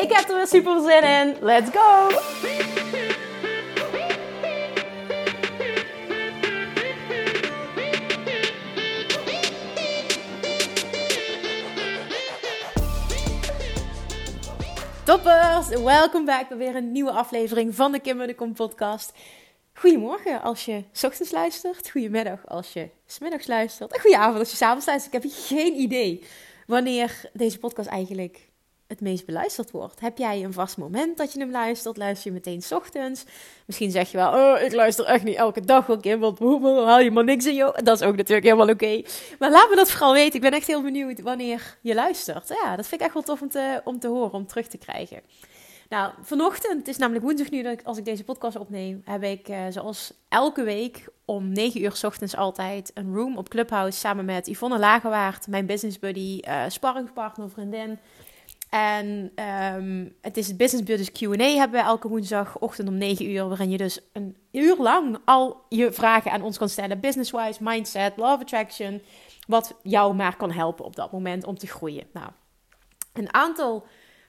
Ik heb er weer super zin in. Let's go! Toppers, welkom back bij weer een nieuwe aflevering van de Kim de Kom podcast. Goedemorgen als je s ochtends luistert, goedemiddag als je smiddags luistert en goedenavond als je s'avonds luistert. Ik heb geen idee wanneer deze podcast eigenlijk het meest beluisterd wordt. Heb jij een vast moment dat je hem luistert? Luister je meteen s ochtends? Misschien zeg je wel, oh, ik luister echt niet elke dag wel, Kim, want haal je maar niks in jou. Dat is ook natuurlijk helemaal oké. Maar laat me dat vooral weten. Ik ben echt heel benieuwd wanneer je luistert. Ja, dat vind ik echt wel tof om te, om te horen, om terug te krijgen. Nou, vanochtend, het is namelijk woensdag nu dat ik, als ik deze podcast opneem, heb ik uh, zoals elke week om 9 uur s ochtends altijd een room op Clubhouse samen met Yvonne Lagerwaard, mijn business buddy, uh, sparringspartner, vriendin. En um, het is het Business Buddies Q&A hebben we elke woensdagochtend om 9 uur, waarin je dus een uur lang al je vragen aan ons kan stellen. Business-wise, mindset, love attraction, wat jou maar kan helpen op dat moment om te groeien. Nou, een aantal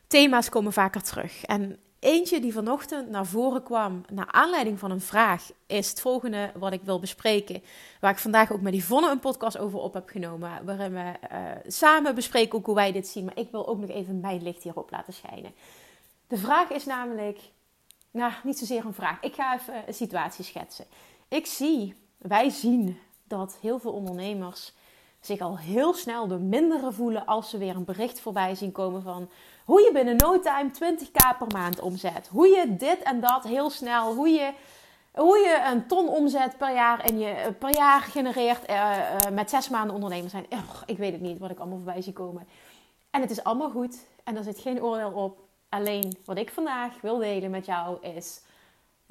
thema's komen vaker terug. En eentje die vanochtend naar voren kwam, naar aanleiding van een vraag, is het volgende wat ik wil bespreken. Waar ik vandaag ook met Yvonne een podcast over op heb genomen. Waarin we uh, samen bespreken ook hoe wij dit zien. Maar ik wil ook nog even mijn licht hierop laten schijnen. De vraag is namelijk, nou niet zozeer een vraag. Ik ga even een situatie schetsen. Ik zie, wij zien dat heel veel ondernemers zich al heel snel door mindere voelen als ze weer een bericht voorbij zien komen van hoe je binnen no time 20k per maand omzet. Hoe je dit en dat heel snel, hoe je, hoe je een ton omzet per jaar en je eh, per jaar genereert uh, uh, met zes maanden ondernemer zijn. ik weet het niet wat ik allemaal voorbij zie komen. En het is allemaal goed en er zit geen oordeel op. Alleen wat ik vandaag wil delen met jou is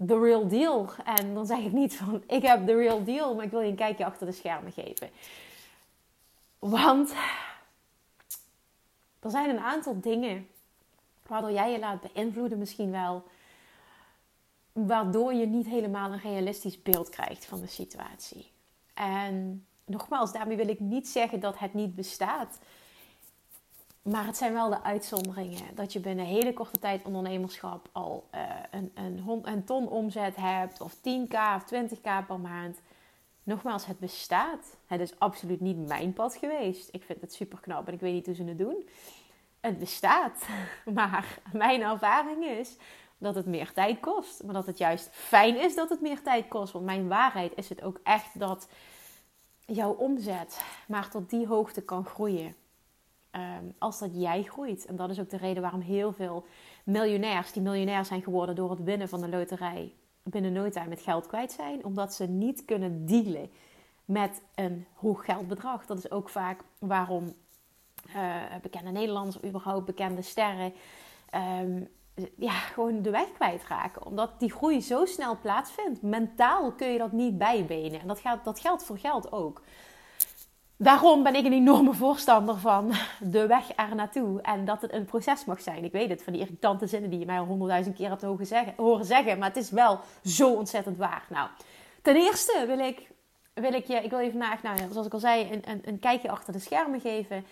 the real deal. En dan zeg ik niet van ik heb the real deal, maar ik wil je een kijkje achter de schermen geven. Want er zijn een aantal dingen waardoor jij je laat beïnvloeden misschien wel. Waardoor je niet helemaal een realistisch beeld krijgt van de situatie. En nogmaals, daarmee wil ik niet zeggen dat het niet bestaat. Maar het zijn wel de uitzonderingen. Dat je binnen een hele korte tijd ondernemerschap al uh, een, een, een ton omzet hebt. Of 10k of 20k per maand. Nogmaals, het bestaat. Het is absoluut niet mijn pad geweest. Ik vind het super knap en ik weet niet hoe ze het doen. Het bestaat. Maar mijn ervaring is dat het meer tijd kost. Maar dat het juist fijn is dat het meer tijd kost. Want mijn waarheid is het ook echt dat jouw omzet maar tot die hoogte kan groeien. Ehm, als dat jij groeit. En dat is ook de reden waarom heel veel miljonairs, die miljonair zijn geworden door het winnen van de loterij, binnen no time met geld kwijt zijn, omdat ze niet kunnen dealen met een hoog geldbedrag. Dat is ook vaak waarom uh, bekende Nederlanders, of überhaupt bekende sterren, um, ja, gewoon de weg kwijtraken. Omdat die groei zo snel plaatsvindt. Mentaal kun je dat niet bijbenen. En dat, gaat, dat geldt voor geld ook. Daarom ben ik een enorme voorstander van de weg er naartoe. En dat het een proces mag zijn. Ik weet het, van die irritante zinnen die je mij al honderdduizend keer hebt horen zeggen, horen zeggen. Maar het is wel zo ontzettend waar. Nou, ten eerste wil ik, wil ik je, ik wil je vandaag, nou, zoals ik al zei, een, een, een kijkje achter de schermen geven.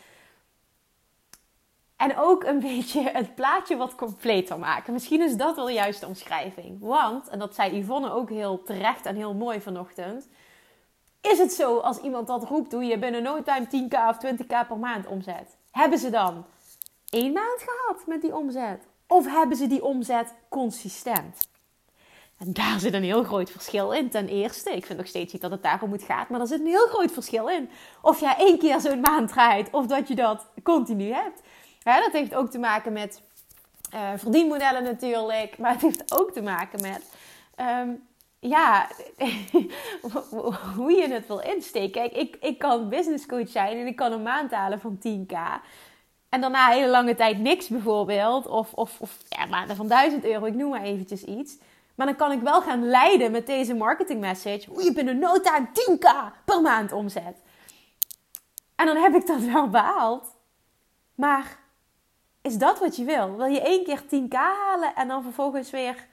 En ook een beetje het plaatje wat completer maken. Misschien is dat wel de omschrijving. Want, en dat zei Yvonne ook heel terecht en heel mooi vanochtend is het zo als iemand dat roept, hoe je binnen no time 10k of 20k per maand omzet? Hebben ze dan één maand gehad met die omzet? Of hebben ze die omzet consistent? En daar zit een heel groot verschil in. Ten eerste, ik vind nog steeds niet dat het daarom moet gaan, maar er zit een heel groot verschil in. Of jij één keer zo'n maand draait, of dat je dat continu hebt. Dat heeft ook te maken met uh, verdienmodellen natuurlijk, maar het heeft ook te maken met um, ja, hoe je het wil insteken. Kijk, ik, ik kan business coach zijn en ik kan een maand halen van 10k. En daarna hele lange tijd niks bijvoorbeeld. Of, of, of ja, maanden van 1000 euro, ik noem maar eventjes iets. Maar dan kan ik wel gaan leiden met deze marketing message. Hoe je binnen no time 10k per maand omzet. En dan heb ik dat wel behaald. Maar is dat wat je wil? Wil je één keer 10k halen en dan vervolgens weer...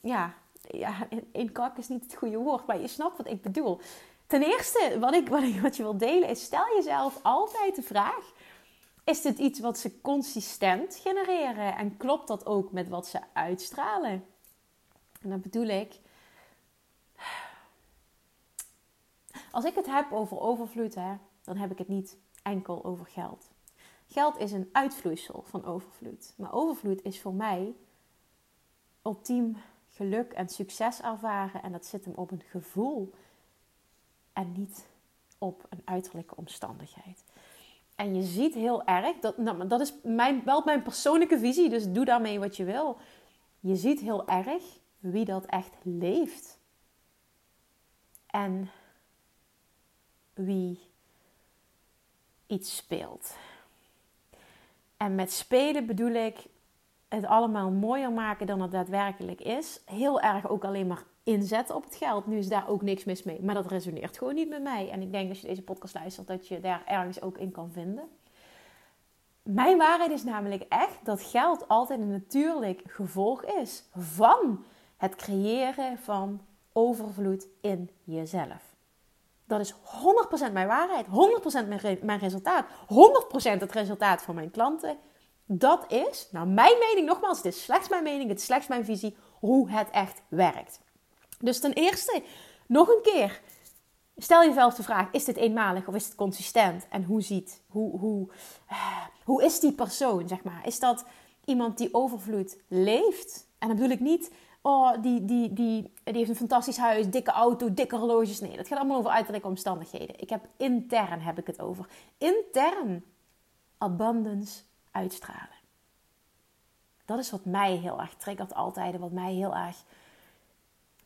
Ja, ja in kak is niet het goede woord, maar je snapt wat ik bedoel. Ten eerste, wat, ik, wat, je wil delen is, stel jezelf altijd de vraag... Is dit iets wat ze consistent genereren? En klopt dat ook met wat ze uitstralen? En dan bedoel ik... Als ik het heb over overvloed, hè, dan heb ik het niet enkel over geld. Geld is een uitvloeisel van overvloed. Maar overvloed is voor mij ultiem geluk en succes ervaren. En dat zit hem op een gevoel en niet op een uiterlijke omstandigheid. En je ziet heel erg, dat, nou, dat is mijn, wel mijn persoonlijke visie, dus doe daarmee wat je wil. Je ziet heel erg wie dat echt leeft. En wie iets speelt. En met spelen bedoel ik het allemaal mooier maken dan het daadwerkelijk is. Heel erg ook alleen maar inzetten op het geld. Nu is daar ook niks mis mee. Maar dat resoneert gewoon niet met mij. En ik denk als je deze podcast luistert dat je daar ergens ook in kan vinden. Mijn waarheid is namelijk echt dat geld altijd een natuurlijk gevolg is van het creëren van overvloed in jezelf. Dat is 100% mijn waarheid, 100% mijn resultaat, 100% het resultaat van mijn klanten. Dat is, nou mijn mening nogmaals, het is slechts mijn mening, het is slechts mijn visie, hoe het echt werkt. Dus ten eerste, nog een keer, stel jezelf de vraag, is dit eenmalig of is het consistent? En hoe ziet, hoe, hoe, eh, hoe is die persoon, zeg maar? Is dat iemand die overvloed leeft? En dan bedoel ik niet oh, die, die, die, die heeft een fantastisch huis, dikke auto, dikke horloges. Nee, dat gaat allemaal over uiterlijke omstandigheden. Ik heb intern heb ik het over. Intern abundance uitstralen. Dat is wat mij heel erg triggert altijd. Wat mij heel erg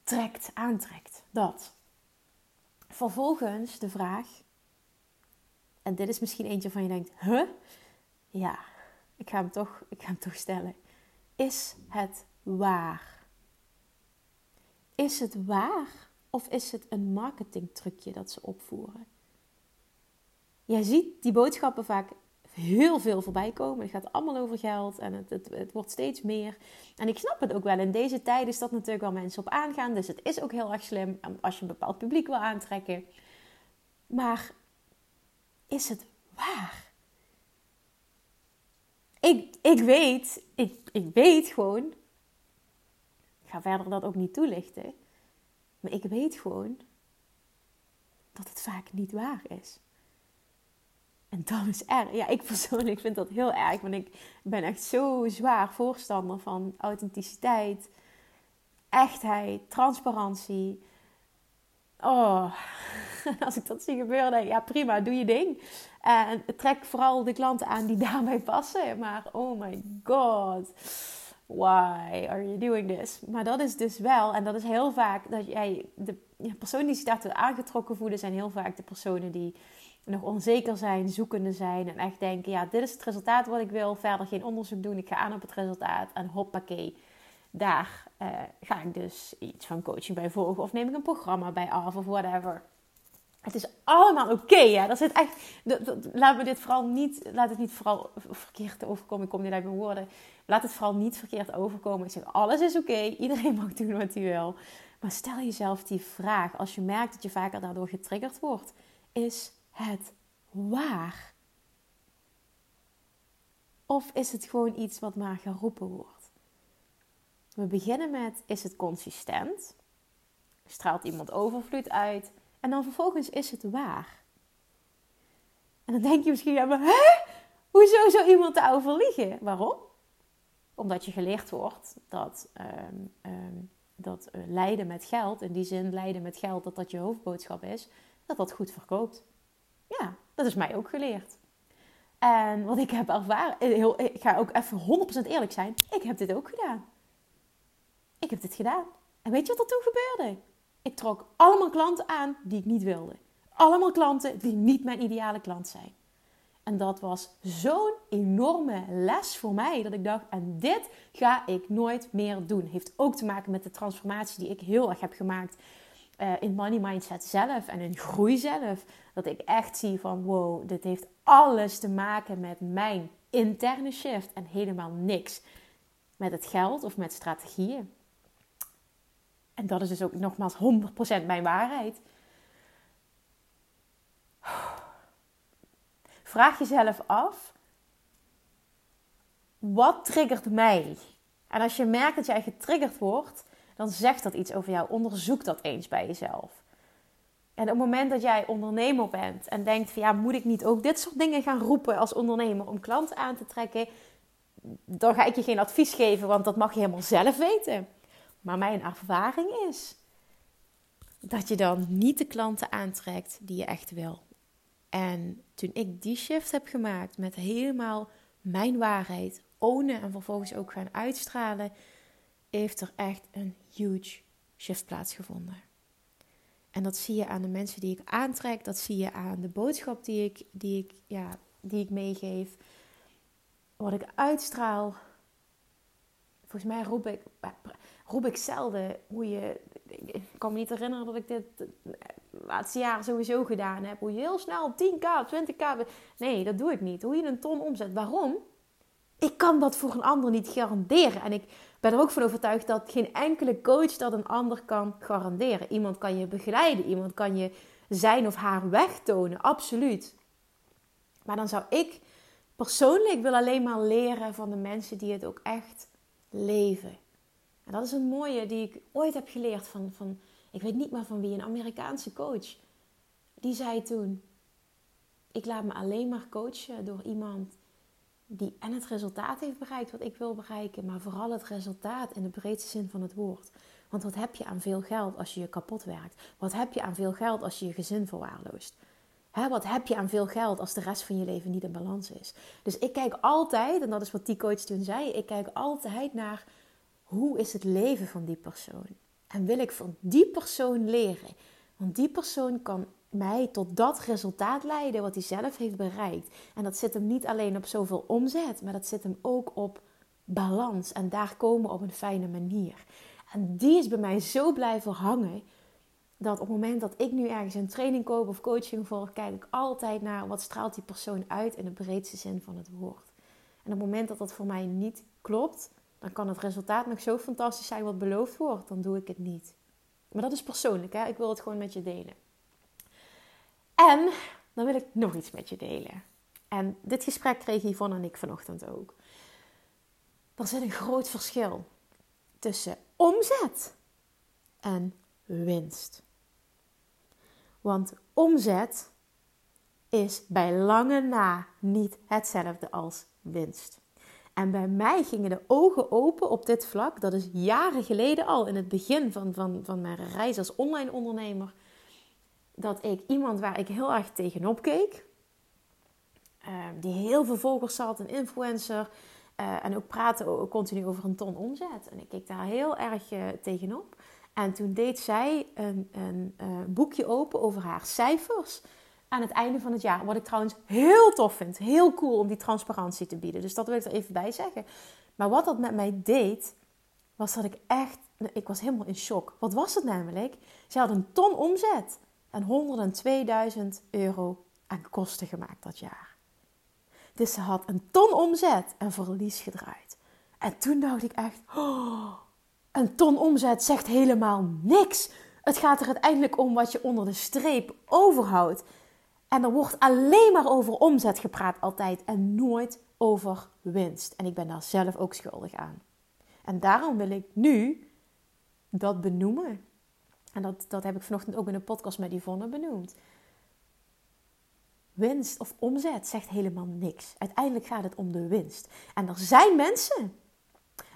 trekt, aantrekt. Dat. Vervolgens de vraag. En dit is misschien eentje van je denkt, huh? Ja, ik ga hem toch, ik ga hem toch stellen. Is het waar? Is het waar of is het een marketingtrucje dat ze opvoeren? Jij ziet die boodschappen vaak heel veel voorbij komen. Het gaat allemaal over geld en het, het, het, wordt steeds meer. En ik snap het ook wel. In deze tijd is dat natuurlijk wel mensen op aangaan. Dus het is ook heel erg slim als je een bepaald publiek wil aantrekken. Maar is het waar? Ik, ik weet, ik, ik weet gewoon ik ga verder dat ook niet toelichten. Maar ik weet gewoon dat het vaak niet waar is. En dat is erg. Ja, ik persoonlijk vind dat heel erg. Want ik ben echt zo zwaar voorstander van authenticiteit, echtheid, transparantie. Oh, als ik dat zie gebeuren, ik, ja prima, doe je ding. En trek vooral de klanten aan die daarbij passen. Maar oh my god why are you doing this? Maar dat is dus wel, en dat is heel vaak, dat jij, de personen die zich daartoe aangetrokken voelen, zijn heel vaak de personen die nog onzeker zijn, zoekende zijn en echt denken, ja, dit is het resultaat wat ik wil, verder geen onderzoek doen, ik ga aan op het resultaat en hoppakee, daar uh, ga ik dus iets van coaching bij volgen of neem ik een programma bij af of whatever. Het is allemaal oké. Ja. Dat zit echt. laat me dit vooral niet. Laat het niet vooral verkeerd overkomen. Ik kom niet uit mijn woorden. Laat het vooral niet verkeerd overkomen. Ik zeg: alles is oké. Iedereen mag doen wat hij wil. Maar stel jezelf die vraag. Als je merkt dat je vaker daardoor getriggerd wordt: is het waar? Of is het gewoon iets wat maar geroepen wordt? We beginnen met: is het consistent? Straalt iemand overvloed uit? En dan vervolgens is het waar. En dan denk je misschien, ja, maar hè? Hoezo zou iemand daarover liegen? Waarom? Omdat je geleerd wordt dat, um, dat uh, lijden met geld, in die zin lijden met geld, dat dat je hoofdboodschap is, dat dat goed verkoopt. Ja, dat is mij ook geleerd. En wat ik heb ervaren, eh, heel, ik ga ook even 100% eerlijk zijn, ik heb dit ook gedaan. Ik heb dit gedaan. En weet je wat er toen gebeurde? Ik trok allemaal klanten aan die ik niet wilde. Allemaal klanten die niet mijn ideale klant zijn. En dat was zo'n enorme les voor mij dat ik dacht: en dit ga ik nooit meer doen. Heeft ook te maken met de transformatie die ik heel erg heb gemaakt uh, in money mindset zelf en in groei zelf. Dat ik echt zie van wow, dit heeft alles te maken met mijn interne shift en helemaal niks met het geld of met strategieën. En dat is dus ook nogmaals 100% mijn waarheid. Vraag jezelf af: wat triggert mij? En als je merkt dat jij getriggerd wordt, dan zegt dat iets over jou. Onderzoek dat eens bij jezelf. En op het moment dat jij ondernemer bent en denkt van ja, moet ik niet ook dit soort dingen gaan roepen als ondernemer om klanten aan te trekken? Dan ga ik je geen advies geven, want dat mag je helemaal zelf weten. Maar mijn ervaring is dat je dan niet de klanten aantrekt die je echt wil. En toen ik die shift heb gemaakt met helemaal mijn waarheid ownen en vervolgens ook gaan uitstralen, heeft er echt een huge shift plaatsgevonden. En dat zie je aan de mensen die ik aantrek, dat zie je aan de boodschap die ik, die ik, ja, die ik meegeef, wat ik uitstraal. Volgens mij roep ik, roep ik zelden hoe je. Ik kan me niet herinneren dat ik dit het laatste jaar sowieso gedaan heb. Hoe je heel snel 10k, 20k. Nee, dat doe ik niet. Hoe je een ton omzet. Waarom? Ik kan dat voor een ander niet garanderen. En ik ben er ook van overtuigd dat geen enkele coach dat een ander kan garanderen. Iemand kan je begeleiden, iemand kan je zijn of haar weg tonen, absoluut. Maar dan zou ik persoonlijk wil alleen maar leren van de mensen die het ook echt leven. En dat is een mooie die ik ooit heb geleerd van, van ik weet niet meer van wie, een Amerikaanse coach. Die zei toen: Ik laat me alleen maar coachen door iemand die en het resultaat heeft bereikt wat ik wil bereiken, maar vooral het resultaat in de breedste zin van het woord. Want wat heb je aan veel geld als je je kapot werkt? Wat heb je aan veel geld als je je gezin verwaarloost? Wat heb je aan veel geld als de rest van je leven niet in balans is? Dus ik kijk altijd, en dat is wat die coach toen zei, ik kijk altijd naar hoe is het leven van die persoon? En wil ik van die persoon leren? Want die persoon kan mij tot dat resultaat leiden wat hij zelf heeft bereikt. En dat zit hem niet alleen op zoveel omzet, maar dat zit hem ook op balans en daar komen op een fijne manier. En die is bij mij zo blijven hangen dat op het moment dat ik nu ergens een training koop of coaching volg, kijk ik altijd naar wat straalt die persoon uit in de breedste zin van het woord. En op het moment dat dat voor mij niet klopt, dan kan het resultaat nog zo fantastisch zijn wat beloofd wordt, dan doe ik het niet. Maar dat is persoonlijk, hè? ik wil het gewoon met je delen. En dan wil ik nog iets met je delen. En dit gesprek kreeg Yvonne en ik vanochtend ook. Er zit een groot verschil tussen omzet en winst. Want omzet is bij lange na niet hetzelfde als winst. En bij mij gingen de ogen open op dit vlak. Dat is jaren geleden al, in het begin van, van, van mijn reis als online ondernemer dat ik iemand waar ik heel erg tegenop keek, uh, die heel veel volgers had, een influencer, uh, en ook praatte continu over een ton omzet. En ik keek daar heel erg uh, tegenop. En toen deed zij een, een boekje open over haar cijfers aan het einde van het jaar. Wat ik trouwens heel tof vind. Heel cool om die transparantie te bieden. Dus dat wil ik er even bij zeggen. Maar wat dat met mij deed, was dat ik echt... Ik was helemaal in shock. Wat was het namelijk? Ze had een ton omzet en 102.000 euro aan kosten gemaakt dat jaar. Dus ze had een ton omzet en verlies gedraaid. En toen dacht ik echt, oh, een ton omzet zegt helemaal niks. Het gaat er uiteindelijk om wat je onder de streep overhoudt. En er wordt alleen maar over omzet gepraat altijd en nooit over winst. En ik ben daar zelf ook schuldig aan. En daarom wil ik nu dat benoemen. En dat, dat heb ik vanochtend ook in een podcast met Yvonne benoemd. Winst of omzet zegt helemaal niks. Uiteindelijk gaat het om de winst. En er zijn mensen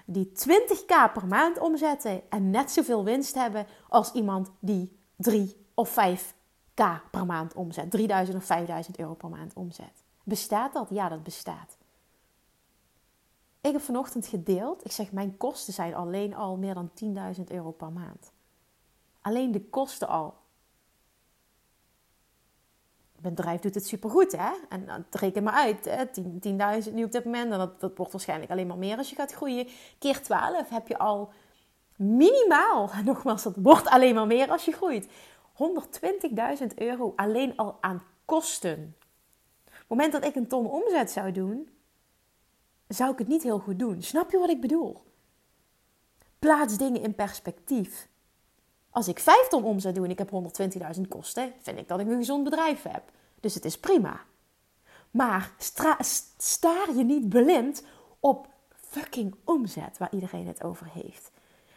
die 20k per maand omzetten en net zoveel winst hebben als iemand die 3 of 5k per maand omzet. 3000 of 5000 euro per maand omzet. Bestaat dat? Ja, dat bestaat. Ik heb vanochtend gedeeld. Ik zeg, mijn kosten zijn alleen al meer dan 10.000 euro per maand. Alleen de kosten al. bedrijf doet het supergoed, hè? En dan reken maar uit, 10.000 10, nu op dit moment. En dat, dat wordt waarschijnlijk alleen maar meer als je gaat groeien. Keer 12 heb je al minimaal, nogmaals, dat wordt alleen maar meer als je groeit. 120.000 euro alleen al aan kosten. Op het moment dat ik een ton omzet zou doen, zou ik het niet heel goed doen. Snap je wat ik bedoel? Plaats dingen in perspectief. Als ik 5 ton omzet doe en ik heb 120.000 kosten, vind ik dat ik een gezond bedrijf heb. Dus het is prima. Maar staar je niet blind op fucking omzet waar iedereen het over heeft.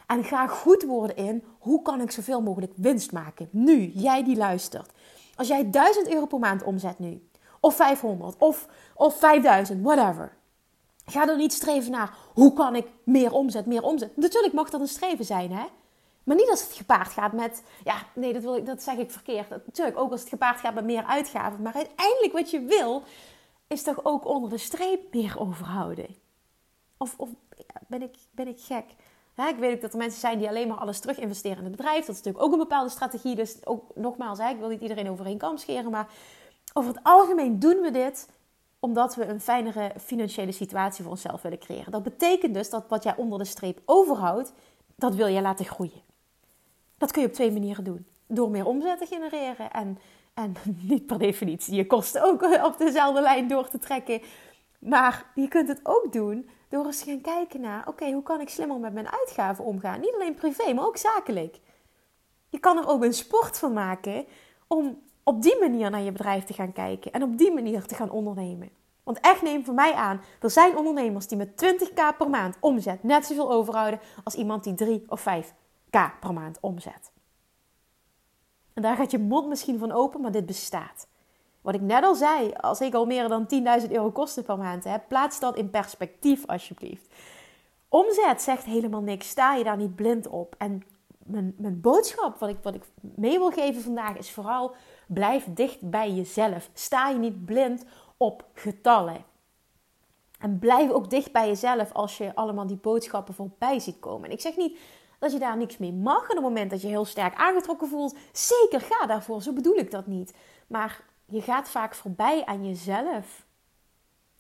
En ga goed worden in hoe kan ik zoveel mogelijk winst maken. Nu, jij die luistert. Als jij 1000 euro per maand omzet nu, of 500, of, of 5000, whatever. Ga dan niet streven naar hoe kan ik meer omzet, meer omzet. Natuurlijk mag dat een streven zijn, hè? Maar niet als het gepaard gaat met, ja, nee, dat, wil ik, dat zeg ik verkeerd. Natuurlijk ook als het gepaard gaat met meer uitgaven. Maar uiteindelijk wat je wil, is toch ook onder de streep meer overhouden. Of, of ben, ik, ben ik gek? ik weet ook dat er mensen zijn die alleen maar alles terug investeren in het bedrijf. Dat is natuurlijk ook een bepaalde strategie. Dus ook nogmaals, ik wil niet iedereen over één kam scheren. Maar over het algemeen doen we dit omdat we een fijnere financiële situatie voor onszelf willen creëren. Dat betekent dus dat wat jij onder de streep overhoudt, dat wil je laten groeien. Dat kun je op twee manieren doen. Door meer omzet te genereren en, en niet per definitie je kosten ook op dezelfde lijn door te trekken. Maar je kunt het ook doen door eens te gaan kijken naar, oké, hoe kan ik slimmer met mijn uitgaven omgaan? Niet alleen privé, maar ook zakelijk. Je kan er ook een sport van maken om op die manier naar je bedrijf te gaan kijken en op die manier te gaan ondernemen. Want echt neem voor mij aan, er zijn ondernemers die met 20k per maand omzet net zoveel overhouden als iemand die 3 of 5k per maand omzet. En daar gaat je mond misschien van open, maar dit bestaat. Wat ik net al zei, als ik al meer dan 10.000 euro kosten per maand heb, plaats dat in perspectief alsjeblieft. Omzet zegt helemaal niks, sta je daar niet blind op. En mijn, mijn boodschap, wat ik, wat ik mee wil geven vandaag, is vooral blijf dicht bij jezelf. Sta je niet blind op getallen. En blijf ook dicht bij jezelf als je allemaal die boodschappen voorbij ziet komen. En ik zeg niet dat je daar niks mee mag. En op het moment dat je heel sterk aangetrokken voelt, zeker ga daarvoor. Zo bedoel ik dat niet. Maar je gaat vaak voorbij aan jezelf.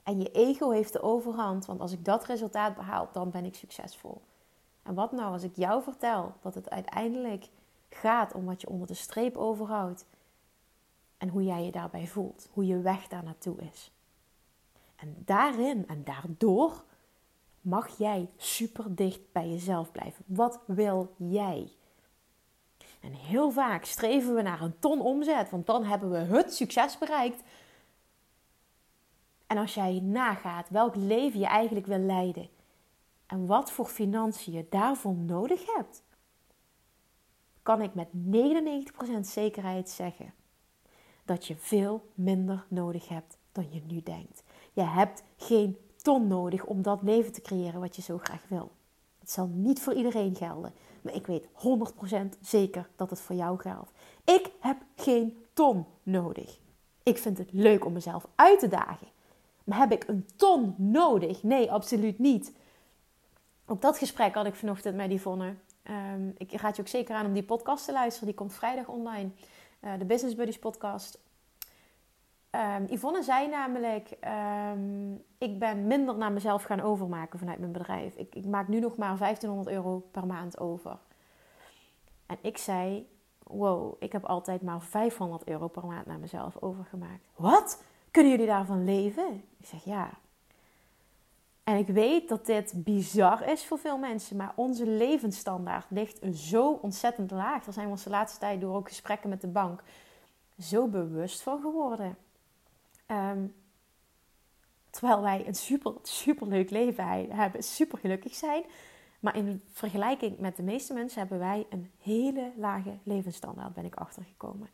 En je ego heeft de overhand. Want als ik dat resultaat behaal, dan ben ik succesvol. En wat nou als ik jou vertel dat het uiteindelijk gaat om wat je onder de streep overhoudt. En hoe jij je daarbij voelt. Hoe je weg daar naartoe is. En daarin en daardoor mag jij super dicht bij jezelf blijven. Wat wil jij? En heel vaak streven we naar een ton omzet, want dan hebben we het succes bereikt. En als jij nagaat welk leven je eigenlijk wil leiden en wat voor financiën je daarvoor nodig hebt, kan ik met 99% zekerheid zeggen dat je veel minder nodig hebt dan je nu denkt. Je hebt geen ton nodig om dat leven te creëren wat je zo graag wil. Het zal niet voor iedereen gelden. Maar ik weet 100% zeker dat het voor jou geldt. Ik heb geen ton nodig. Ik vind het leuk om mezelf uit te dagen. Maar heb ik een ton nodig? Nee, absoluut niet. Op dat gesprek had ik vanochtend met Yvonne. Um, ik raad je ook zeker aan om die podcast te luisteren. Die komt vrijdag online. Uh, de Business Buddies podcast. Um, Yvonne zei namelijk, um, ik ben minder naar mezelf gaan overmaken vanuit mijn bedrijf. Ik, ik, maak nu nog maar 1500 euro per maand over. En ik zei, wow, ik heb altijd maar 500 euro per maand naar mezelf overgemaakt. Wat? Kunnen jullie daarvan leven? Ik zeg ja. En ik weet dat dit bizar is voor veel mensen, maar onze levensstandaard ligt zo ontzettend laag. Daar zijn we ons de laatste tijd door ook gesprekken met de bank zo bewust van geworden. Um, terwijl wij een super, super leuk leven hebben, super gelukkig zijn. Maar in vergelijking met de meeste mensen hebben wij een hele lage levensstandaard, ben ik achtergekomen.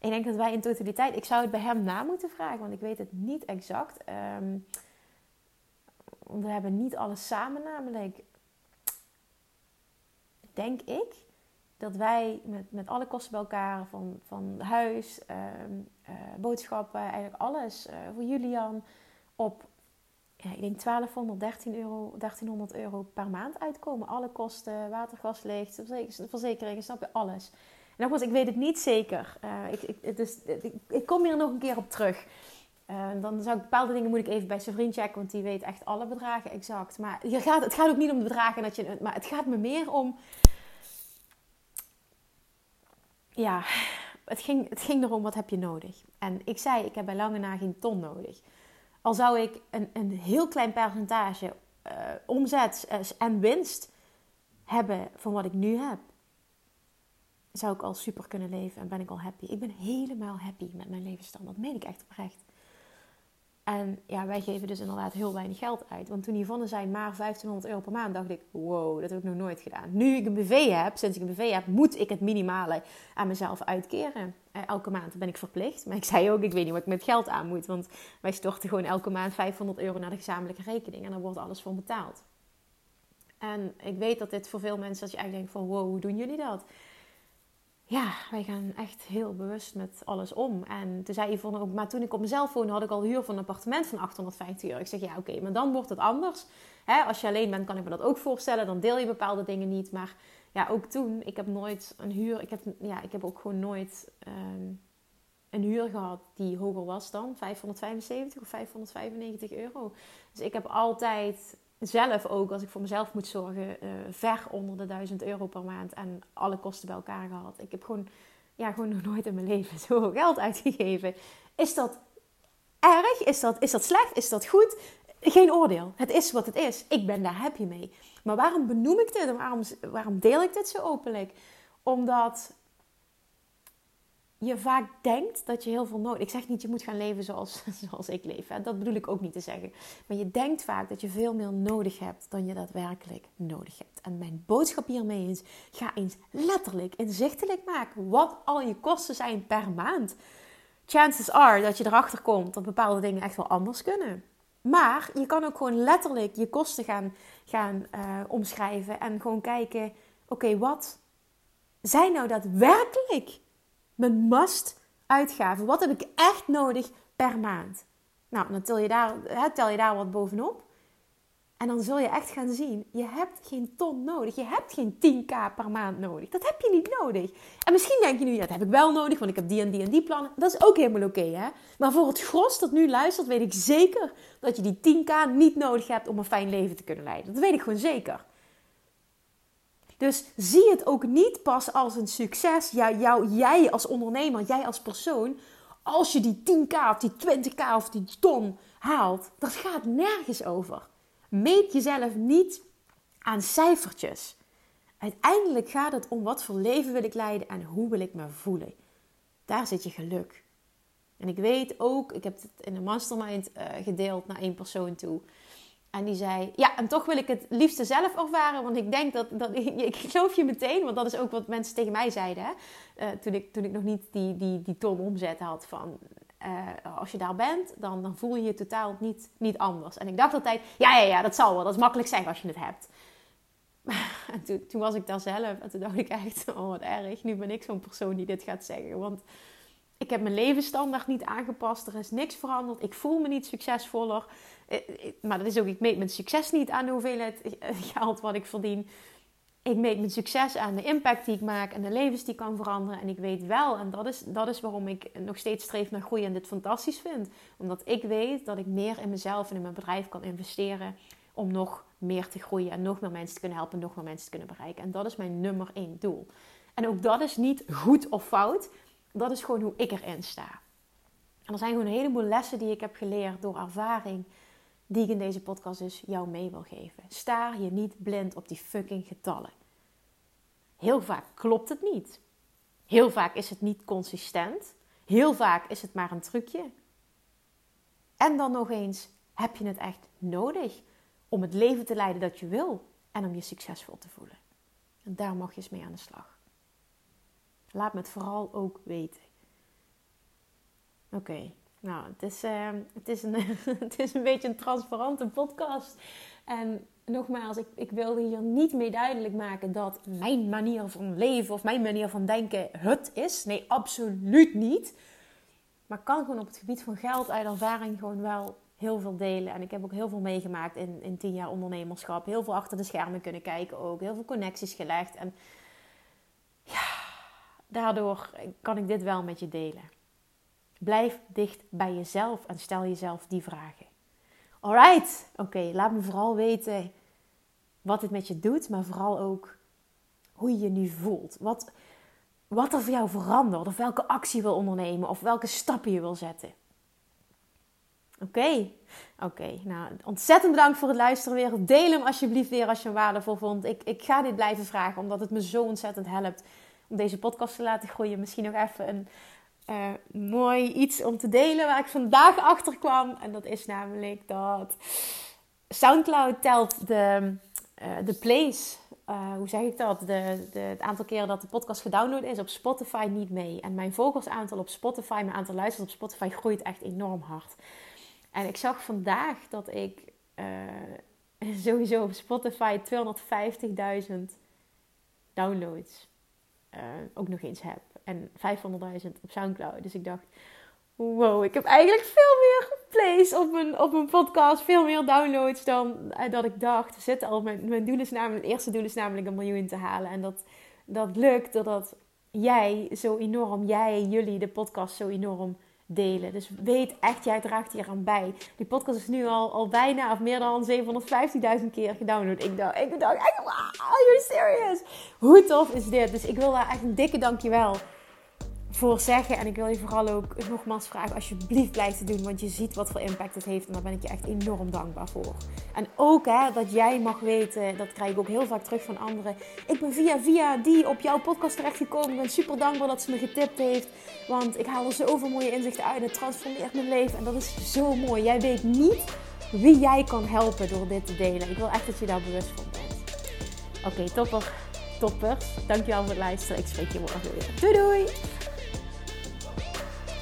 Ik denk dat wij in totaliteit, ik zou het bij hem na moeten vragen, want ik weet het niet exact. Um, we hebben niet alles samen namelijk. Denk ik dat wij met, met alle kosten bij elkaar, van, van huis, um, uh, boodschappen, eigenlijk alles uh, voor Julian, op ja, ik denk 1200, 13 euro, 1300 euro per maand uitkomen. Alle kosten, water, gas, licht, verzekeringen, snap je, alles. En nogmaals, ik weet het niet zeker. Uh, ik, ik, dus, ik, ik, kom hier nog een keer op terug. Dan zou ik bepaalde dingen moet ik even bij zijn vriend checken, want die weet echt alle bedragen exact. Maar hier gaat, het gaat ook niet om de bedragen, dat je, maar het gaat me meer om. Ja, het ging, het ging erom wat heb je nodig. En ik zei, ik heb bij lange na geen ton nodig. Al zou ik een, een heel klein percentage uh, omzet en winst hebben van wat ik nu heb, zou ik al super kunnen leven en ben ik al happy. Ik ben helemaal happy met mijn levensstand. Dat meen ik echt oprecht. En ja, wij geven dus inderdaad heel weinig geld uit. Want toen Yvonne zei maar 1500 euro per maand, dacht ik, wow, dat heb ik nog nooit gedaan. Nu ik een BV heb, sinds ik een BV heb, moet ik het minimale aan mezelf uitkeren. Eh, elke maand ben ik verplicht. Maar ik zei ook, ik weet niet wat ik met geld aan moet. Want wij storten gewoon elke maand 500 euro naar de gezamenlijke rekening. En dan wordt alles voor betaald. En ik weet dat dit voor veel mensen, als je eigenlijk denkt van, wow, hoe doen jullie dat? Ja, wij gaan echt heel bewust met alles om. En toen zei Yvonne ook, maar toen ik op mezelf woonde, had ik al huur van een appartement van 850 euro. Ik zeg, ja oké, maar dan wordt het anders. Als je alleen bent, kan ik me dat ook voorstellen. Dan deel je bepaalde dingen niet. Maar ja, ook toen, ik heb nooit een huur, ik heb, ja, ik heb ook gewoon nooit um, een huur gehad die hoger was dan 575 of 595 euro. Dus ik heb altijd zelf ook, als ik voor mezelf moet zorgen, uh, ver onder de 1000 euro per maand en alle kosten bij elkaar gehad. Ik heb gewoon, ja, gewoon nog nooit in mijn leven zoveel geld uitgegeven. Is dat erg? Is dat, is dat slecht? Is dat goed? Geen oordeel. Het is wat het is. Ik ben daar happy mee. Maar waarom benoem ik dit en waarom, waarom deel ik dit zo openlijk? Omdat je vaak denkt dat je heel veel nodig Ik zeg niet je moet gaan leven zoals, zoals ik leef. Hè. Dat bedoel ik ook niet te zeggen. Maar je denkt vaak dat je veel meer nodig hebt dan je daadwerkelijk nodig hebt. En mijn boodschap hiermee is: ga eens letterlijk inzichtelijk maken wat al je kosten zijn per maand. Chances are dat je erachter komt dat bepaalde dingen echt wel anders kunnen. Maar je kan ook gewoon letterlijk je kosten gaan, gaan uh, omschrijven en gewoon kijken: oké, wat zijn nou daadwerkelijk mijn must uitgaven. Wat heb ik echt nodig per maand? Nou, dan tel je daar, hè, tel je daar wat bovenop. En dan zul je echt gaan zien, je hebt geen ton nodig. Je hebt geen 10k per maand nodig. Dat heb je niet nodig. En misschien denk je nu, ja, dat heb ik wel nodig, want ik heb die en die en die plannen. Dat is ook helemaal oké, hè. Maar voor het gros dat nu luistert, weet ik zeker dat je die 10k niet nodig hebt om een fijn leven te kunnen leiden. Dat weet ik gewoon zeker. Dus zie het ook niet pas als een succes, ja, jou, jij als ondernemer, jij als persoon, als je die 10k of die 20k of die ton haalt. Dat gaat nergens over. Meet jezelf niet aan cijfertjes. Uiteindelijk gaat het om wat voor leven wil ik leiden en hoe wil ik me voelen. Daar zit je geluk. En ik weet ook, ik heb het in een mastermind uh, gedeeld naar één persoon toe. En die zei, ja, en toch wil ik het liefste zelf ervaren. Want ik denk dat, dat ik geloof je meteen. Want dat is ook wat mensen tegen mij zeiden. Hè? Uh, toen, ik, toen ik nog niet die, die, die ton omzet had van... Uh, als je daar bent, dan, dan voel je je totaal niet, niet anders. En ik dacht altijd, ja, ja, ja, dat zal wel. Dat is makkelijk zeggen als je het hebt. en toen, toen was ik daar zelf. En toen dacht ik echt, oh wat erg. Nu ben ik zo'n persoon die dit gaat zeggen. Want ik heb mijn levensstandaard niet aangepast. Er is niks veranderd. Ik voel me niet succesvoller. Eh, eh, maar dat is ook, ik meet mijn succes niet aan de hoeveelheid geld wat ik verdien. Ik meet mijn succes aan de impact die ik maak en de levens die ik kan veranderen. En ik weet wel, en dat is, dat is waarom ik nog steeds streef naar groei en dit fantastisch vind. Omdat ik weet dat ik meer in mezelf en in mijn bedrijf kan investeren om nog meer te groeien en nog meer mensen te kunnen helpen, nog meer mensen te kunnen bereiken. En dat is mijn nummer één doel. En ook dat is niet goed of fout. Dat is gewoon hoe ik erin sta. En er zijn gewoon een heleboel lessen die ik heb geleerd door ervaring die ik in deze podcast dus jou mee wil geven. Staar je niet blind op die fucking getallen. Heel vaak klopt het niet. Heel vaak is het niet consistent. Heel vaak is het maar een trucje. En dan nog eens, heb je het echt nodig om het leven te leiden dat je wil en om je succesvol te voelen? En daar mag je eens mee aan de slag. Laat me het vooral ook weten. Oké, nou, het is, uh, het, is een, het is een beetje een transparante podcast. En nogmaals, ik, ik wilde hier niet mee duidelijk maken dat mijn manier van leven of mijn manier van denken het is. Nee, absoluut niet. Maar kan gewoon op het gebied van geld uit ervaring gewoon wel heel veel delen. En ik heb ook heel veel meegemaakt in, in tien jaar ondernemerschap. Heel veel achter de schermen kunnen kijken ook. Heel veel connecties gelegd. En daardoor kan ik dit wel met je delen. Blijf dicht bij jezelf en stel jezelf die vragen. Alright, oké, laat me vooral weten wat het met je doet, maar vooral ook hoe je je nu voelt. Wat, wat er voor jou verandert, of welke actie je wil ondernemen, of welke stappen je wil zetten. Oké, oké. Nou, ontzettend bedankt voor het luisteren weer. Deel hem alsjeblieft weer als je hem waardevol vond. Ik, ik ga dit blijven vragen, omdat het me zo ontzettend helpt om deze podcast te laten groeien. Misschien nog even een uh, mooi iets om te delen waar ik vandaag achter kwam. En dat is namelijk dat SoundCloud telt de, uh, de plays. Uh, hoe zeg ik dat? De, de, het aantal keren dat de podcast gedownload is op Spotify niet mee. En mijn volgersaantal op Spotify, mijn aantal luisteraars op Spotify groeit echt enorm hard. En ik zag vandaag dat ik sowieso op Spotify 250.000 downloads ook nog eens heb en 500.000 op Soundcloud. Dus ik dacht, wow, ik heb eigenlijk veel meer plays op mijn, op mijn podcast, veel meer downloads dan uh, dat ik dacht. Zit al, mijn, mijn doel is namelijk, het eerste doel is namelijk een miljoen te halen. En dat, dat lukt doordat jij zo enorm, jij, jullie, de podcast zo enorm delen. Dus weet echt, jij draagt hier aan bij. Die podcast is nu al, al bijna of meer dan 750.000 keer gedownload. Ik dacht, ik echt, wow, are you serious? Hoe tof is dit? Dus ik wil daar echt een dikke dankjewel voor zeggen. En ik wil je vooral ook nogmaals vragen, alsjeblieft blijf te doen. Want je ziet wat voor impact het heeft. En daar ben ik je echt enorm dankbaar voor. En ook hè, dat jij mag weten, dat krijg ik ook heel vaak terug van anderen. Ik ben via via die op jouw podcast terechtgekomen. Ik ben super dankbaar dat ze me getipt heeft. Want ik haal er zoveel mooie inzichten uit. Het transformeert mijn leven. En dat is zo mooi. Jij weet niet wie jij kan helpen door dit te delen. Ik wil echt dat je daar bewust van bent. Oké, topper. Topper. Dankjewel voor het luisteren. Ik spreek je morgen weer. Doei doei!